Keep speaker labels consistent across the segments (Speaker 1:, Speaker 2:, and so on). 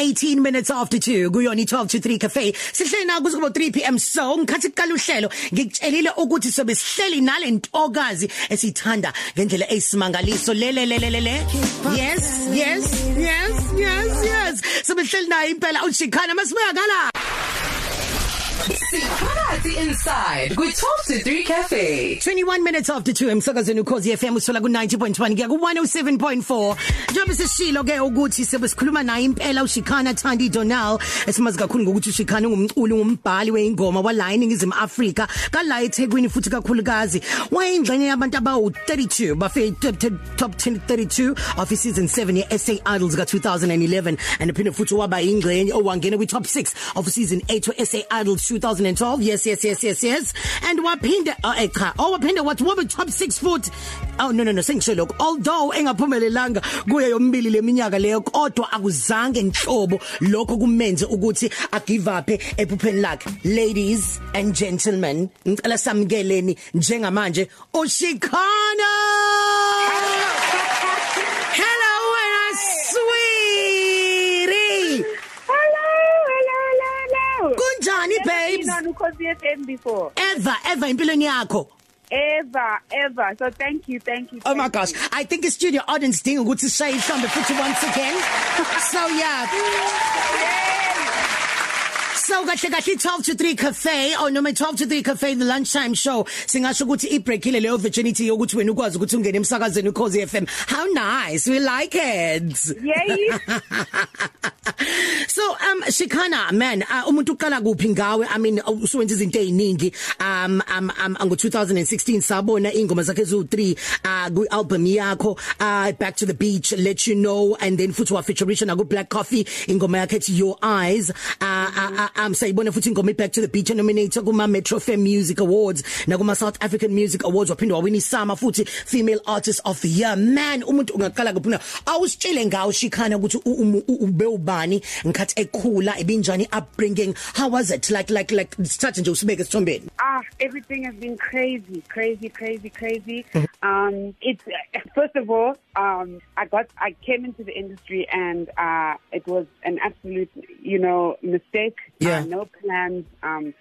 Speaker 1: 18 minutes after 2 kuyona i12 to 3 cafe. Sihleli na kuze kubo 3 pm so ngikhathi kuqala uhlelo ngikutshelile ukuthi sobe sihleli nalentokazi esithanda ngendlela eyisimangaliso. Lele lele lele yes yes yes yes yes. Sobe sihleli naye impela. uShikhana masibuyakala
Speaker 2: Siphakathi inside. Ku 12 to 3 cafe.
Speaker 1: 21 minutes after 2 emsakazweni ukhozi FM usola ku 90.1 kuya ku 107.4 njengoba sishilo ke ukuthi sebesikhuluma naye impela uShikhana Thandi Donal esimazi kakhulu ngokuthi uShikhana ungumculi ngumbhali weingoma wala eNingizimu Afrika kala eThekwini futhi kakhulukazi. Wayingxenye yabantu abawu 32 bafe top 10 32 of season 7 ye SA Idols ka 2011 and uphinde futhi waba ingxenye owangena kwi top 6 of season 8 we SA Idols 2012 yes yes yes yes yes. And waphinde uh, cha owaphinde wathi wabe top 6 foot. Oh no no no sengisho lokho although engaphumelelanga kuye yombili leminyaka leyo kodwa akuzange inhlobo lokho kumenze ukuthi agive up ephupheni lakhe. Ladies and gentlemen ngicela samkeleni njengamanje uShikhana! Hello! Babes
Speaker 3: Ukhosi FM before.
Speaker 1: ever ever impilweni yakho
Speaker 3: Ever, ever. So thank you, thank you.
Speaker 1: Oh my
Speaker 3: thank
Speaker 1: gosh,
Speaker 3: you.
Speaker 1: I think the studio audience ding ukuthi shay mhlambe futhi once again. So yeah. So kahle kahle 12 to 3 cafe or noma 12 to 3 cafe the lunchtime show. Singasho ukuthi i break ile leyo virginity yokuthi wena ukwazi ukuthi ungene emsakazweni ukhozi FM how nice we like it.
Speaker 3: Yay.
Speaker 1: so um Shikhana man uh, umuntu uqala kuphi ngawe? I mean usuwenza izinto eziningi. Um um, um ngo 2016 sabona ingoma zakhe ezu 3 uh ku album yakho uh back to the beach let you know and then futhi wa featuration na ku Black Coffee ingoma yakhe ethi your eyes. Uh, uh, uh um sayibona futhi ingoma back to the beach nominated kuma Metro FM Music Awards. Na kuma South African Music Awards. Waphinda wawina isama futhi female artist of the year. Man umuntu ungaqala kuphi na? Awusitshele ngawo Shikhana ukuthi ube ubani? Ngikhathi ekhula ebinjani upbringing? How was it? Like like like start nje usibeke sithombeni
Speaker 3: Ah, everything has been crazy, crazy, crazy, crazy.
Speaker 1: Mm-hmm.
Speaker 3: Um, it's first of all, um, I got, I came into the industry and uh, it was an absolute, you know, mistake.
Speaker 1: Yeah.
Speaker 3: Uh, no plans. Um,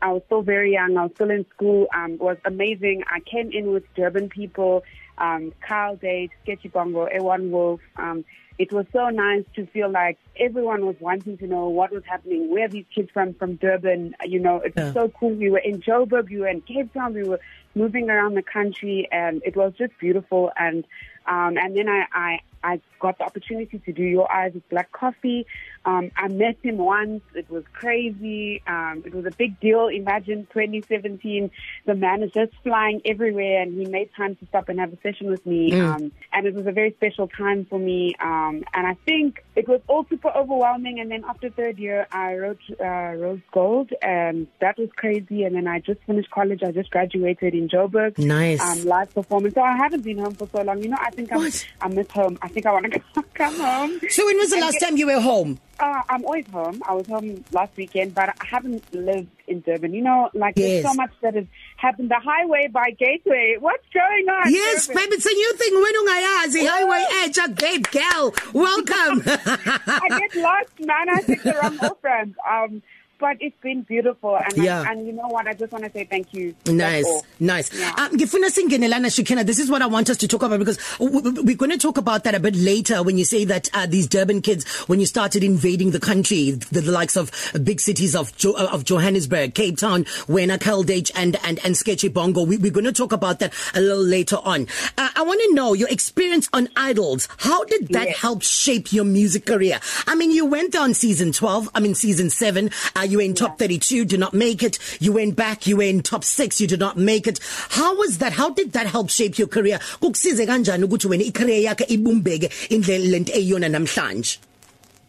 Speaker 3: I was still very young. I was still in school. Um, it was amazing. I came in with Durban people, um, Kyle Date, Sketchy Bongo, A1 Wolf. Um, it was so nice to feel like everyone was wanting to know what was happening. Where are these kids from from Durban? You know, it was
Speaker 1: Yeah.
Speaker 3: so cool. We were in Joburg, we were in Cape Town, we were moving around the country, and it was just beautiful. And um, and then I, I I got the opportunity to do Your Eyes with Black Coffee. Um, I met him once. It was crazy. Um, it was a big deal. Imagine 2017, the man is just flying everywhere, and he made time to stop and have a session with me.
Speaker 1: Mm.
Speaker 3: Um, and it was a very special time for me. Um, and I think it was all super overwhelming. And then after third year, I wrote uh, Rose Gold, and that was crazy. And then I just finished college. I just graduated in Joburg.
Speaker 1: Nice.
Speaker 3: Um, live performance. So I haven't been home for so long. You know, I think I'm,
Speaker 1: What?
Speaker 3: I miss home. I think I want to come home.
Speaker 1: so when was the last time you were home
Speaker 3: Uh, I'm always home. I was home last weekend, but I haven't lived in Durban. You know, like
Speaker 1: Yes.
Speaker 3: there's so much that has happened. The highway by Gateway. What's going on?
Speaker 1: Yes
Speaker 3: Durban?
Speaker 1: baby it's a new thing when ungayazi highway edge a babe girl welcome
Speaker 3: I get lost, man. I take the wrong ramp. Um, but it's been beautiful, and
Speaker 1: Yeah.
Speaker 3: I, and you know what? I just want to say thank you.
Speaker 1: Nice, nice.
Speaker 3: Yeah.
Speaker 1: Um, ngifuna singenelana Shikena. This is what I want us to talk about because we're going to talk about that a bit later when you say that uh, these Durban kids, when you started invading the country, the, the likes of uh, big cities of jo- uh, of Johannesburg, Cape Town, Wena, Kaldage, and and and Sketchy Bongo. We, we're going to talk about that a little later on. Uh, I want to know your experience on Idols. How did that
Speaker 3: Yes.
Speaker 1: help shape your music career? I mean, you went on season 12. I mean, season seven. Uh, you in top 32, did not make it. You went back, you were in top six, you did not make it. How was that? How did that help shape your career? Kukusize kanjani ukuthi wena i-career yakhe ibumbeke indlela lento eyiyona namhlanje?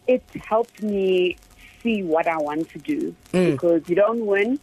Speaker 3: it helped me see what I want to do
Speaker 1: Mm.
Speaker 3: because you don't win,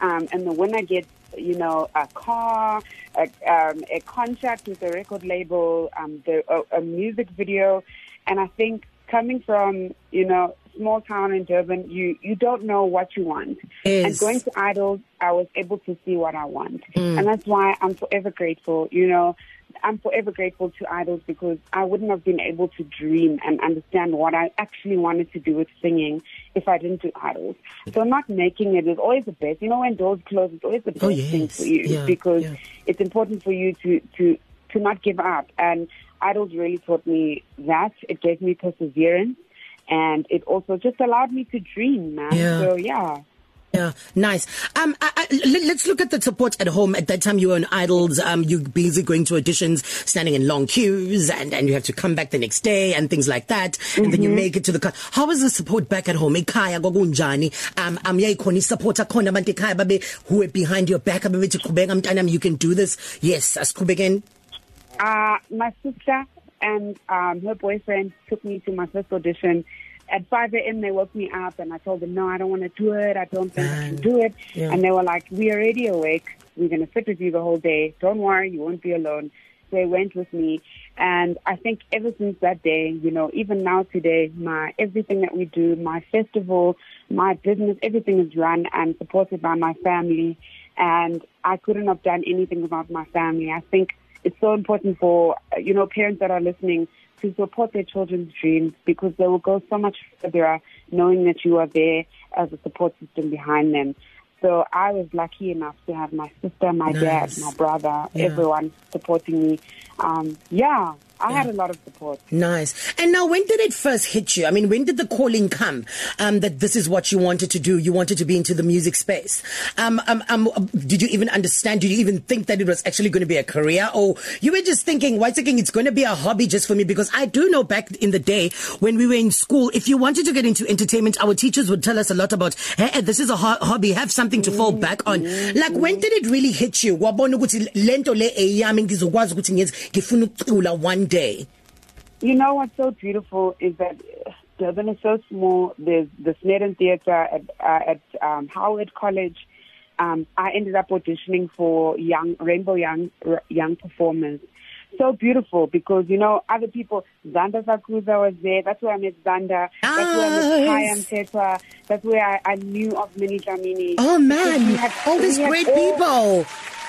Speaker 3: um, and the winner gets you know a car, a, um, a contract with a record label, um, the, a, a music video, and I think coming from you know small town in Durban, you you don't know what you want,
Speaker 1: Yes.
Speaker 3: and going to Idols, I was able to see what I want, and that's why I'm forever grateful. You know. I'm forever grateful to idols because I wouldn't have been able to dream and understand what I actually wanted to do with singing if I didn't do idols. So not making it is always the best. You know, when doors close, it's always the best
Speaker 1: Oh,
Speaker 3: thing
Speaker 1: yes.
Speaker 3: for you
Speaker 1: Yeah,
Speaker 3: because
Speaker 1: yeah.
Speaker 3: it's important for you to to to not give up. And idols really taught me that. It gave me perseverance. And it also just allowed me to dream, man.
Speaker 1: Yeah.
Speaker 3: So yeah.
Speaker 1: Yeah, nice. Um, I, I, let, let's look at the support at home. At that time, you were on Idols. Um, you busy going to auditions, standing in long queues, and and you have to come back the next day and things like that. And then you make it to the car. How was the support back at home? Ekhaya kwakunjani? Um, um, yayikhona support akhona abantu ekhaya babe who were behind your back abebethi qhubeka mntanami you can do this. Yes, asiqhubekeni.
Speaker 3: Uh, my sister and um, her boyfriend took me to my first audition. At 5 a.m., they woke me up and I told them, no, I don't want to do it. I don't think I can do it.
Speaker 1: Yeah.
Speaker 3: And they were like, we're already awake. We're going to sit with you the whole day. Don't worry, you won't be alone. They went with me. And I think ever since that day, you know, even now today, my everything that we do, my festival, my business, everything is run and supported by my family. And I couldn't have done anything without my family. I think it's so important for, you know, parents that are listening to support their children's dreams because they will go so much further knowing that you are there as a support system behind them. So I was lucky enough to have my sister, my
Speaker 1: Nice.
Speaker 3: dad, my brother,
Speaker 1: Yeah.
Speaker 3: everyone supporting me. Um, yeah, I had a lot of support.
Speaker 1: Nice. And now, when did it first hit you? I mean, when did the calling come um, that this is what you wanted to do? You wanted to be into the music space. Um, um, um, did you even understand? Did you even think that it was actually going to be a career, or you were just thinking, "Why thinking it's going to be a hobby just for me?" Because I do know back in the day when we were in school, if you wanted to get into entertainment, our teachers would tell us a lot about, "Hey, this is a ho- hobby. Have something to fall back on." Like, when did it really hit you? Wabona ukuthi lento le eyami ngizokwazi ukuthi ngiyenze ngifuna ukucula one day.
Speaker 3: You know what's so beautiful is that Durban is so small. There's the Snedden Theatre at, uh, at um, Howard College. Um, I ended up auditioning for young Rainbow Young young performers. So beautiful because you know other people. Zanda Sakuza was there. That's where I met Zanda. That's where I met
Speaker 1: Nice.
Speaker 3: Kaya Mtetwa. That's where I, I knew of Minnie Dlamini.
Speaker 1: Oh man,
Speaker 3: had-
Speaker 1: all these great
Speaker 3: all-
Speaker 1: people.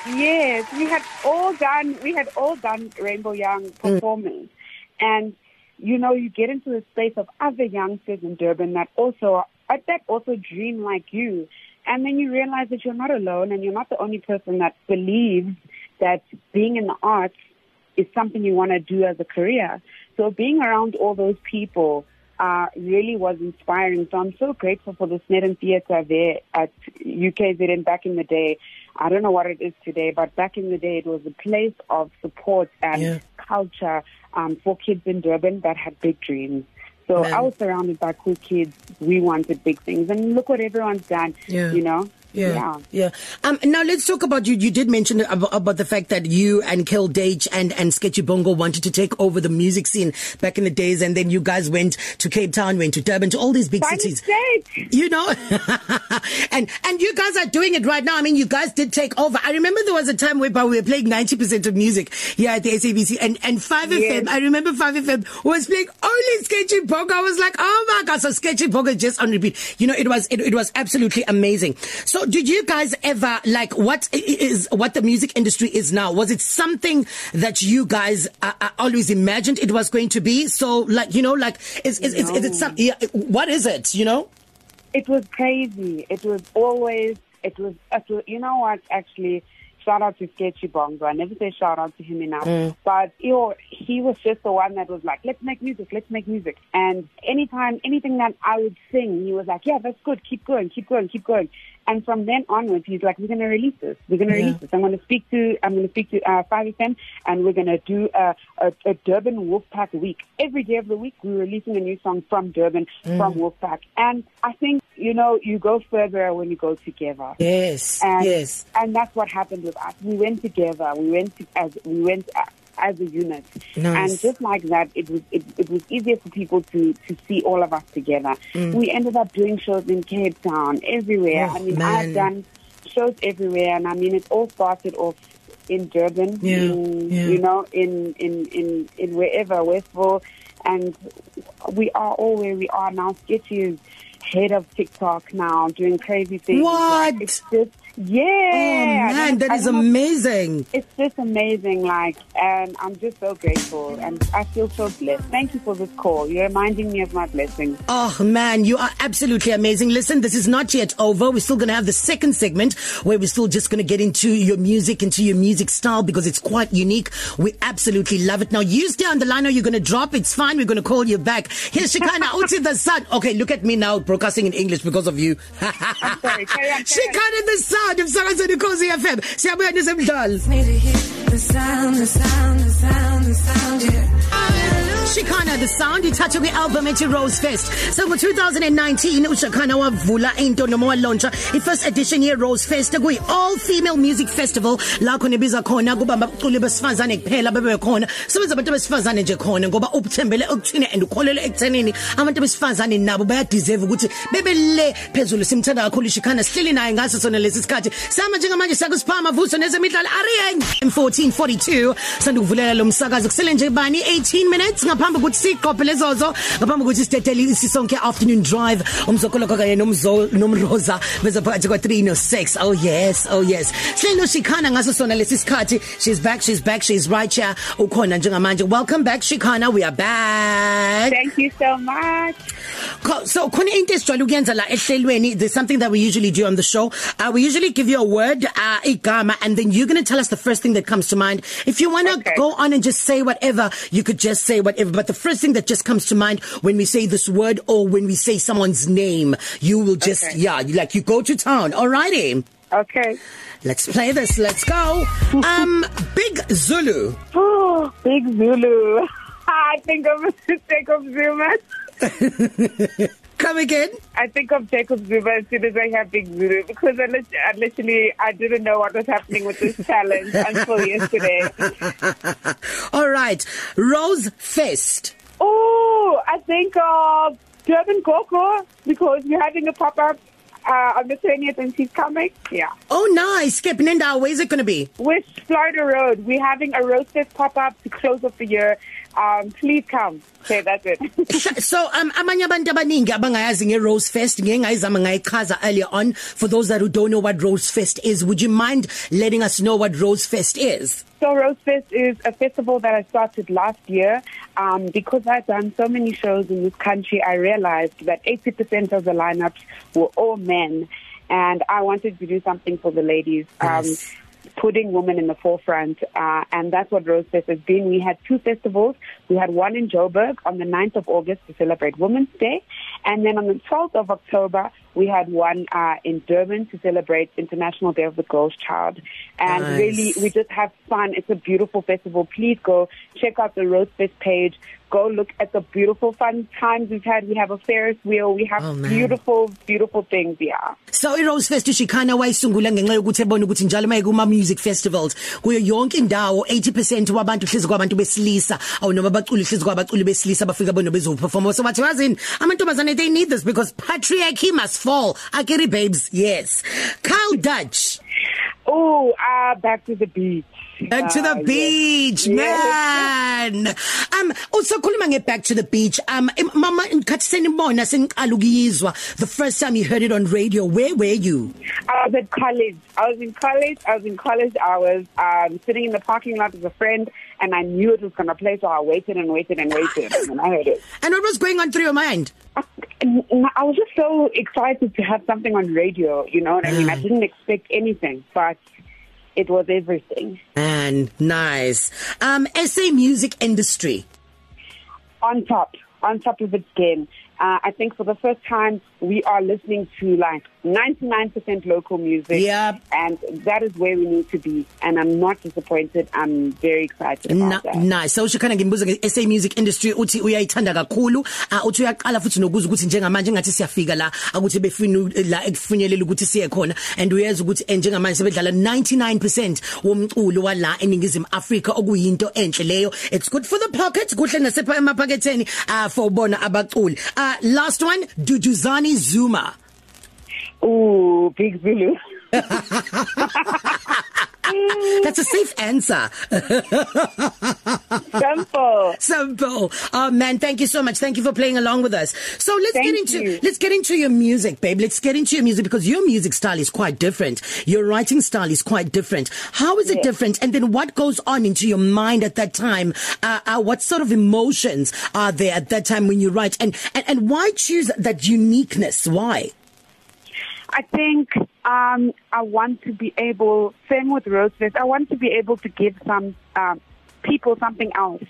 Speaker 3: Yes, we had all done. We had all done Rainbow Young performance, and you know, you get into a space of other youngsters in Durban that also that also dream like you, and then you realize that you're not alone, and you're not the only person that believes that being in the arts is something you want to do as a career. So being around all those people uh, really was inspiring. So I'm so grateful for the Snedden Theatre there at UKZN back in the day. I don't know what it is today, but back in the day, it was a place of support and
Speaker 1: Yeah.
Speaker 3: culture um, for kids in Durban that had big dreams. So
Speaker 1: Man.
Speaker 3: I was surrounded by cool kids. We wanted big things, and look what everyone's done.
Speaker 1: Yeah.
Speaker 3: You know.
Speaker 1: Yeah, yeah. Um, now let's talk about you. You did mention about, about the fact that you and Kel Dage and and Sketchy Bongo wanted to take over the music scene back in the days, and then you guys went to Cape Town, went to Durban, to all these big
Speaker 3: By
Speaker 1: cities.
Speaker 3: mistake.
Speaker 1: You know, and and you guys are doing it right now. I mean, you guys did take over. I remember there was a time whereby we were playing ninety percent of music here at the SABC, and and Five
Speaker 3: Yes.
Speaker 1: FM. I remember Five FM was playing only Sketchy Bongo. I was like, oh my god, so Sketchy Bongo just on repeat. You know, it was it, it was absolutely amazing. So, did you guys ever like what is what the music industry is now? Was it something that you guys uh, uh, always imagined it was going to be? So, like you know, like is is, is, is it
Speaker 3: No.
Speaker 1: some? Yeah, what is it? You know.
Speaker 3: It was crazy. It was always, it was, it was you know what, actually, shout out to Sketchy Bongo. I never say shout out to him enough.
Speaker 1: Mm.
Speaker 3: But, know, he was just the one that was like, let's make music, let's make music. And anytime, anything that I would sing, he was like, yeah, that's good, keep going, keep going, keep going. And from then onwards, he's like, we're going to release this. We're going to
Speaker 1: Yeah.
Speaker 3: release this. I'm going to speak to, I'm going to speak to uh, 5FM and we're going to do a, a, a Durban Wolfpack week. Every day of the week, we're releasing a new song from Durban, from Wolfpack. And I think, you know, you go further when you go together.
Speaker 1: Yes.
Speaker 3: And,
Speaker 1: yes.
Speaker 3: and that's what happened with us. We went together. We went to, as we went as a unit,
Speaker 1: Nice.
Speaker 3: and just like that, it was it, it was easier for people to to see all of us together.
Speaker 1: Mm.
Speaker 3: We ended up doing shows in Cape Town, everywhere.
Speaker 1: Oh,
Speaker 3: I mean. I've done shows everywhere, and I mean, it all started off in Durban,
Speaker 1: Yeah,
Speaker 3: in,
Speaker 1: yeah.
Speaker 3: you know, in in in in wherever Westville, and we are all where we are now. Sketchy is head of TikTok now, doing crazy things.
Speaker 1: What?
Speaker 3: Like, it's just Yeah.
Speaker 1: Oh man, that
Speaker 3: I
Speaker 1: is
Speaker 3: know,
Speaker 1: amazing.
Speaker 3: It's just amazing, like, and I'm just so grateful, and I feel so blessed. Thank you for this call. You're reminding me of my blessings.
Speaker 1: Oh man, you are absolutely amazing. Listen, this is not yet over. We're still going to have the second segment where we're still just going to get into your music, into your music style because it's quite unique. We absolutely love it. Now, you stay on the line or you're going to drop. It's fine. We're going to call you back. Here's Shikana out in the sun. Okay, look at me now broadcasting in English because of you.
Speaker 3: I'm sorry. Carry on, carry on.
Speaker 1: Shikana in the sun. Emsakazweni Khosi FM. Siyabuya nezemidlalo.
Speaker 4: Me to hear the sound, the sound, the sound, the sound, yeah.
Speaker 1: Shikana the sound ithathe kwi-album ethi Rose Fest. So ngo-2019 uShikana wavula into noma walauncha i-first edition ye-Rose Fest kuyi all female music festival la khona ibiza khona kuba abaculi besifazane kuphela bebe khona. Sebenza abantu besifazane nje khona ngoba ubuthembele ukuthini and ukholele ekuthenini abantu besifazane nabo bayadeserve ukuthi bebe le phezulu simthanda kakhulu Shikana sihleli naye ngaso sona lesi sikhathi. Sama njengamanje sakusiphama vuso nezemidlalo Arieng 1442 sandukuvulela lo msakazo kusele nje bani 18 minutes ngaphambi ukuthi siqophe lezozo ngaphambi ukuthi sitetele isisonke afternoon drive umzokolo kanye nomzo nomroza beza phakathi kwa 3 no 6 oh yes oh yes. Hlelo Shikana ngaso sona lesi sikhathi. She's back she's back she's right here. Ukhona njengamanje. Welcome back Shikana we are back.
Speaker 3: Thank you so much.
Speaker 1: So khona into esijwayele ukuyenza la ehlelweni there's something that we usually do on the show. Uh, we usually give you a word uh, igama and then you're going to tell us the first thing that comes to mind. If you want to
Speaker 3: Okay.
Speaker 1: go on and just say whatever you could just say whatever but the first thing that just comes to mind when we say this word or when we say someone's name you will just
Speaker 3: Okay.
Speaker 1: yeah like you go to town alrighty
Speaker 3: Okay.
Speaker 1: let's play this let's go um big zulu
Speaker 3: Oh, Big Zulu. I think of Jacob Zuma.
Speaker 1: Come again?
Speaker 3: I think of Jacob Zuma as soon as I have Big Zulu because I, lit- I literally I didn't know what was happening with this challenge until yesterday.
Speaker 1: all right. Rose fest.
Speaker 3: Oh, I think of Durban Coco because we're having a pop up uh, on the 20th and she's coming. Yeah.
Speaker 1: oh nice skip nendawo where is it going to be
Speaker 3: West Florida Road. We're having a road fest pop up to close off the year. Um, please come. Okay, that's it.
Speaker 1: So um abanye abantu abaningi abangayazi nge Rose Fest ngengayizama ngayichaza earlier on for those that who don't know what Rose Fest is would you mind letting us know what Rose Fest is
Speaker 3: So Rose Fest is a festival that I started last year. Um, because I've done so many shows in this country, I realized that 80% of the lineups were all men. And I wanted to do something for the ladies. Um,
Speaker 1: Yes.
Speaker 3: putting women in the forefront. Uh, and that's what Rose Fest has been. We had two festivals. We had one in Joburg on the 9th of August to celebrate Women's Day. And then on the 12th of October, we had one uh, in Durban to celebrate International Day of the Girl's Child. And
Speaker 1: Nice.
Speaker 3: really, we just have fun. It's a beautiful festival. Please go check out the Rose Fest page. Go look at the beautiful fun times we've had. We have a Ferris wheel. We have
Speaker 1: Oh, man.
Speaker 3: beautiful, beautiful things. Yeah.
Speaker 1: So iRose Fest ushikana wayisungula ngenxa yokuthi ebona ukuthi njalo mayekuma music festivals kuyo yonke indawo 80% wabantu hlezi kwabantu besilisa awu noma abaculi hlezi kwabaculi besilisa bafika bona bezoperform so bathi wazini amantombazane they need this because patriarchy must fall. Akiri babes. Yes. Kyle Dutch.
Speaker 3: Oh, uh, back to the beach.
Speaker 1: Back to the beach, man. Um usakhuluma nge back to the beach. Um mama ngikhathi senibona seniqala ukuyizwa the first time you heard it on radio. Where were you?
Speaker 3: I was at college. I was in college. I was in college. I was um, sitting in the parking lot with a friend, and I knew it was going to play, so I waited and waited and waited, and I heard it.
Speaker 1: And what was going on through your mind?
Speaker 3: I was just so excited to have something on radio. You know what I mean? I didn't expect anything, but it was everything.
Speaker 1: Man, nice. Um SA music industry.
Speaker 3: On top, on top of its game. Uh, I think for the first time, we are listening to like 99% local music.
Speaker 1: Yep.
Speaker 3: And that is where we need to be. And I'm not disappointed. I'm very excited about
Speaker 1: Na,
Speaker 3: that.
Speaker 1: nice. So ushikana ngimbuza nge SA music industry uthi uyayithanda kakhulu. Uh, uthi uyaqala futhi nokuza ukuthi njengamanje ngathi siyafika la ukuthi befuna la ekufunyelela ukuthi siye khona and uyeza ukuthi eh, njengamanje sebedlala 99% womculo wala eningizimu Africa okuyinto enhle leyo. It's good for the pocket, kuhle nasepha emaphaketheni uh, for bona abaculi. Uh, last one Duduzani Zuma.
Speaker 3: Ooh, Big Zulu.
Speaker 1: That's a safe answer.
Speaker 3: Simple.
Speaker 1: Simple. Oh man, thank you so much. Thank you for playing along with us. So let's
Speaker 3: Thank
Speaker 1: get into
Speaker 3: you.
Speaker 1: let's get into your music, babe. Let's get into your music because your music style is quite different. Your writing style is quite different. How is it
Speaker 3: Yes.
Speaker 1: different? And then what goes on into your mind at that time? Uh, uh what sort of emotions are there at that time when you write? And and, and why choose that uniqueness? Why?
Speaker 3: I think um, I want to be able, same with Rosefest, I want to be able to give some um, people something else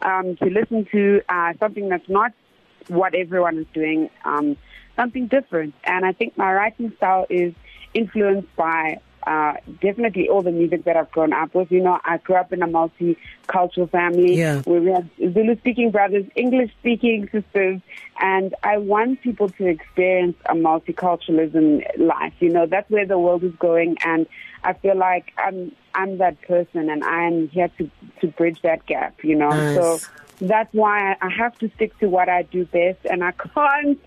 Speaker 3: um, to listen to, uh, something that's not what everyone is doing, um, something different. And I think my writing style is influenced by uh, definitely all the music that I've grown up with. You know, I grew up in a multicultural family
Speaker 1: Yeah.
Speaker 3: where we have Zulu speaking brothers, English speaking sisters, and I want people to experience a multiculturalism life. You know, that's where the world is going, and I feel like I'm I'm that person, and I'm here to to bridge that gap. You know,
Speaker 1: Nice.
Speaker 3: so that's why I have to stick to what I do best, and I can't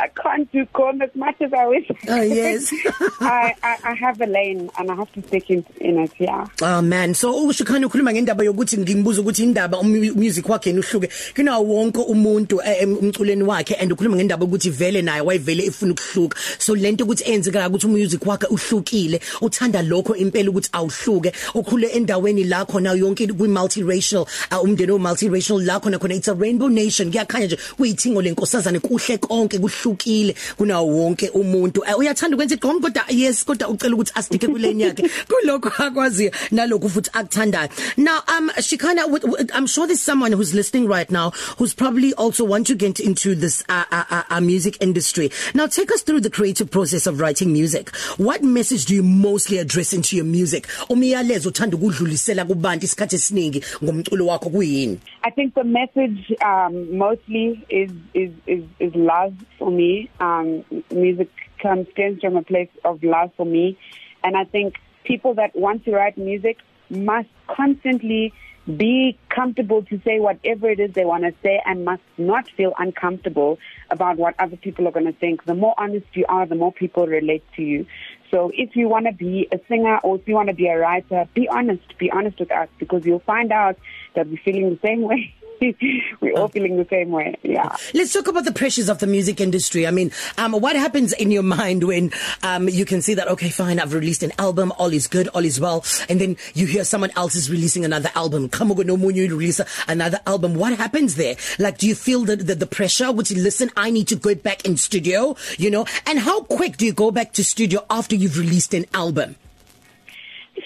Speaker 3: I can't do com as much as I wish.
Speaker 1: Oh, yes.
Speaker 3: I, I I have a lane, and I have to stick in in it. Yeah.
Speaker 1: Oh man so usho khona ukhuluma ngendaba yokuthi ngimbuza ukuthi indaba um- music wakhe uhluke kunawo wonke umuntu eh, em- umculeni wakhe and ukhuluma ngendaba ukuthi vele naye wayevele ifuna ukuhluka so lento ukuthi enzeka ukuthi umusic wakhe uhlukile uthanda lokho impela ukuthi awuhluke ukhule endaweni la khona yonke kwi multiracial uh, umndeni o multiracial la khona khona it's a rainbow nation kuyakhanya nje kuyithingo lenkosazana kuhle konke kuhlukile kunawo wonke umuntu. Eh, uyathanda ukwenza igqom kodwa yes kodwa ucela ukuthi asitike kuleni yakhe kulokho akwazi nalokho futhi akuthandayo. Now um Shikana w- w- I'm sure there's someone who's listening right now who's probably also want to get into this uh, uh, uh, uh, music industry. Now take us through the creative process of writing music. What message do you mostly address into your music? Umyalezo uthanda ukudlulisela kubantu isikhathi esiningi ngomculo wakho kuyini?
Speaker 3: I think the message um, mostly is, is is is love. For me. Um, music comes stems from a place of love for me, and I think people that want to write music must constantly be comfortable to say whatever it is they want to say and must not feel uncomfortable about what other people are going to think. The more honest you are, the more people relate to you. So if you want to be a singer or if you want to be a writer, be honest. Be honest with us because you'll find out that we're feeling the same way. we're all feeling the same way. Yeah.
Speaker 1: Let's talk about the pressures of the music industry. I mean, um, what happens in your mind when um, you can see that, okay, fine, I've released an album, all is good, all is well, and then you hear someone else is releasing another album. Come on, no more, you release another album. What happens there? Like, do you feel the, the, the pressure? Would you listen, I need to go back in studio, you know? And how quick do you go back to studio after you've released an album?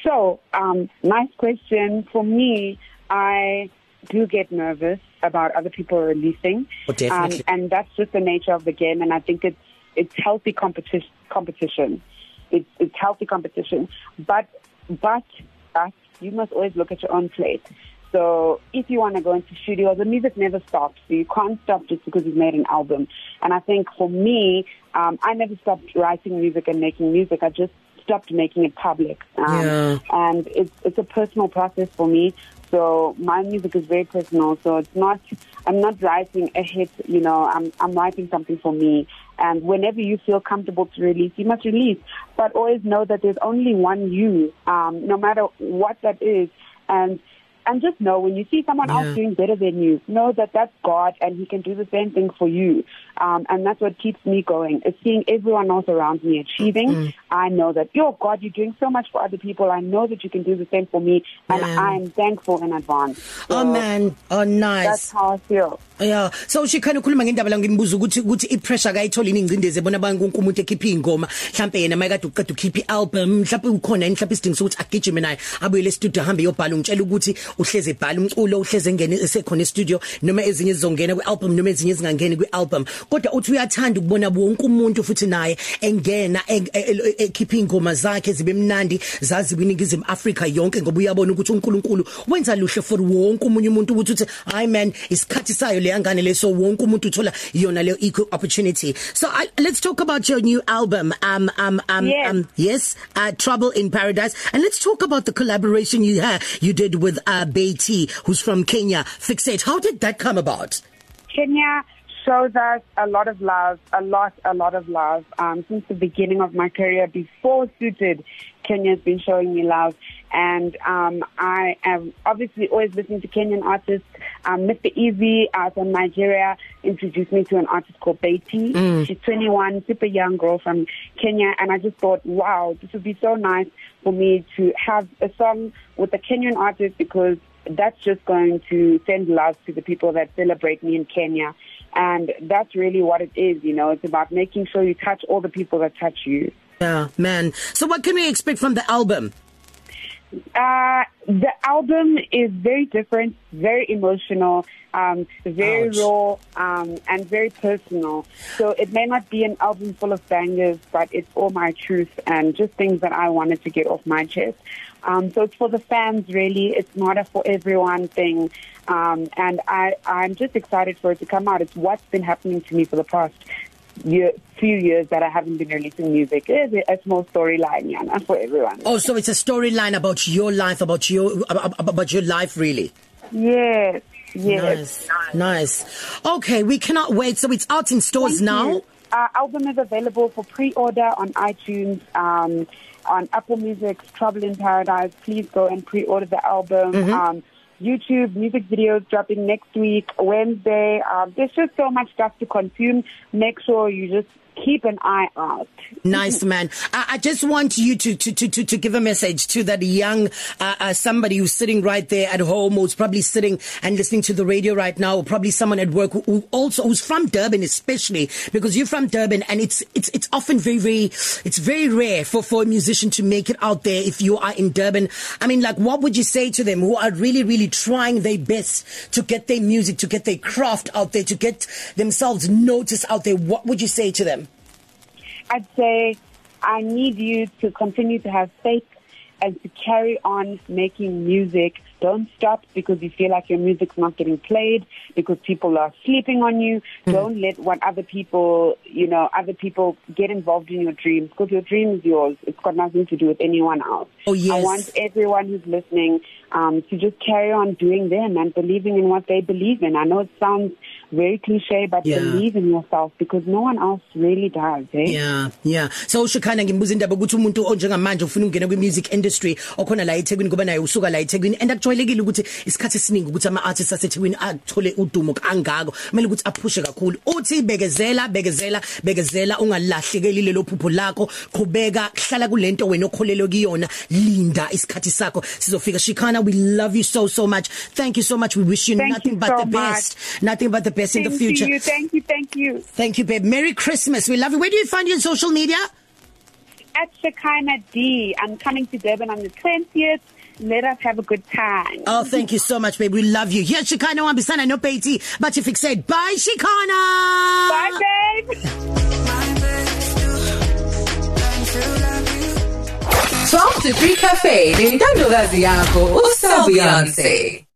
Speaker 3: So, um, nice question. For me, I do get nervous about other people releasing.
Speaker 1: Oh, definitely.
Speaker 3: Um, and that's just the nature of the game. And I think it's, it's healthy competition, competition. It's, it's healthy competition. But, but, but you must always look at your own plate. So if you want to go into studio, the music never stops. So you can't stop just because you've made an album. And I think for me, um, I never stopped writing music and making music. I just stopped making it public. Um,
Speaker 1: Yeah.
Speaker 3: And it's, it's a personal process for me. So my music is very personal. So it's not, I'm not writing a hit, you know, I'm, I'm writing something for me. And whenever you feel comfortable to release, you must release. But always know that there's only one you, um, no matter what that is. And, and just know when you see someone
Speaker 1: Yeah.
Speaker 3: else doing better than you, know that that's God and He can do the same thing for you. Um, and that's what keeps me going. Is seeing everyone else around me achieving. Mm. I know that, yo, God, you're doing so much for other people. I know that you can do the same for me, and
Speaker 1: Man.
Speaker 3: I'm thankful in advance. So
Speaker 1: Oh man, oh nice.
Speaker 3: that's how I feel.
Speaker 1: Yeah, so shikhana ukhuluma ngendaba la ngimbuza ukuthi ukuthi ipressure kayithola ingcindezi ebona abantu konke umuntu ekhipha ingoma mhlambe yena mayekade uqeda ukhipha album mhlambe ukhona mhlambe isidingo sokuthi agijime naye abuyele studio ahambe yobhala ungitshela ukuthi uhleze ebhala umculo uhleze engene esekhona studio noma ezinye zizongena kwialbum noma ezinye zingangeni kwialbum. Kodwa uthi uyathanda ukubona wonke umuntu futhi naye engena e- e- ekhipha ingoma zakhe zibe mnandi zazi kwiningizimu Africa yonke ngoba uyabona ukuthi uNkulunkulu wenza luhle for wonke umunye umuntu ukuthi uthi hi man isikhathi sayo leyangane leso wonke umuntu uthola yona le equal opportunity. So I, let's talk about your new album um um um
Speaker 3: Yes.
Speaker 1: um yes uh Trouble in Paradise. And let's talk about the collaboration you had you did with uh Beatty who's from Kenya Fixate how did that come about
Speaker 3: Kenya shows us a lot of love, a lot, a lot of love. Um, since the beginning of my career, before Suited, Kenya has been showing me love. And um, I am obviously always listening to Kenyan artists. Um, Mr. Easy uh, from Nigeria introduced me to an artist called Beatty. Mm. She's 21, super young girl from Kenya, and I just thought, wow, this would be so nice for me to have a song with a Kenyan artist because that's just going to send love to the people that celebrate me in Kenya. And that's really what it is, you know, it's about making sure you touch all the people that touch you.
Speaker 1: Yeah, man. So what can we expect from the album?
Speaker 3: Uh, the album is very different, very emotional, um, very Ouch. raw, um, and very personal. So it may not be an album full of bangers, but it's all my truth and just things that I wanted to get off my chest. Um, so it's for the fans, really. It's not a for everyone thing. Um, and I, I'm just excited for it to come out. It's what's been happening to me for the past year, few years that I haven't been releasing music. It's a, small storyline, yeah, for everyone.
Speaker 1: Oh, so it's a storyline about your life, about your about your life, really.
Speaker 3: Yes. Yes.
Speaker 1: Nice. Nice. Okay, we cannot wait. So it's out in stores
Speaker 3: Thank
Speaker 1: now.
Speaker 3: You. Our album is available for pre-order on iTunes, um, on Apple Music, Trouble in Paradise. Please go and pre-order the album. Mm-hmm. Um, YouTube music videos dropping next week, Wednesday. Um, there's just so much stuff to consume. Make sure you just keep an eye out.
Speaker 1: nice man. I, I just want you to, to, to, to, to give a message to that young, uh, uh, somebody who's sitting right there at home, who's probably sitting and listening to the radio right now, or probably someone at work who, who also, who's from Durban, especially because you're from Durban and it's, it's, it's often very, very, it's very rare for, for a musician to make it out there if you are in Durban. I mean, like, what would you say to them who are really, really trying their best to get their music, to get their craft out there, to get themselves noticed out there? What would you say to them?
Speaker 3: I'd say I need you to continue to have faith and to carry on making music. Don't stop because you feel like your music's not getting played because people are sleeping on you. Mm. Don't let what other people, you know, other people get involved in your dreams because your dream is yours. It's got nothing to do with anyone else.
Speaker 1: Oh, yes.
Speaker 3: I want everyone who's listening um, to just carry on doing them and believing in what they believe in. I know it sounds very cliche but yeah. believe in yourself because no one else really does eh?
Speaker 1: Yeah yeah. So ushikhana ngimbuza indaba ukuthi umuntu onjengamanje ufuna ukungena kwi music industry okhona la eThekwini kuba naye usuka la eThekwini and akujwayelekile ukuthi isikhathi esiningi ukuthi ama artists aseThekwini athole udumo kangako. Kumele ukuthi aphushe kakhulu. Uthi bekezela bekezela bekezela ungalahlekeli lelo phupho lakho. Qhubeka hlala kulento wena okholelwe kuyona. Linda isikhathi sakho. Sizofika. Shikhana we love you so so much. Thank you so much. We wish you
Speaker 3: thank
Speaker 1: nothing
Speaker 3: you
Speaker 1: but
Speaker 3: so
Speaker 1: the best.
Speaker 3: much.
Speaker 1: nothing but the best
Speaker 3: Thank
Speaker 1: in the future.
Speaker 3: You, thank you, thank you.
Speaker 1: Thank you, babe. Merry Christmas. We love you. Where do you find you on social media?
Speaker 3: At Shekinah D. I'm coming to Durban on the 20th. Let us have a good time.
Speaker 1: Oh, thank you so much, babe. We love you. Here's Shekinah Wambisana, no Beatty. But if it said, bye, Shekinah.
Speaker 3: Bye, babe.
Speaker 2: Twelve to three cafe. Nintendo Gazi yako. Usa Beyonce.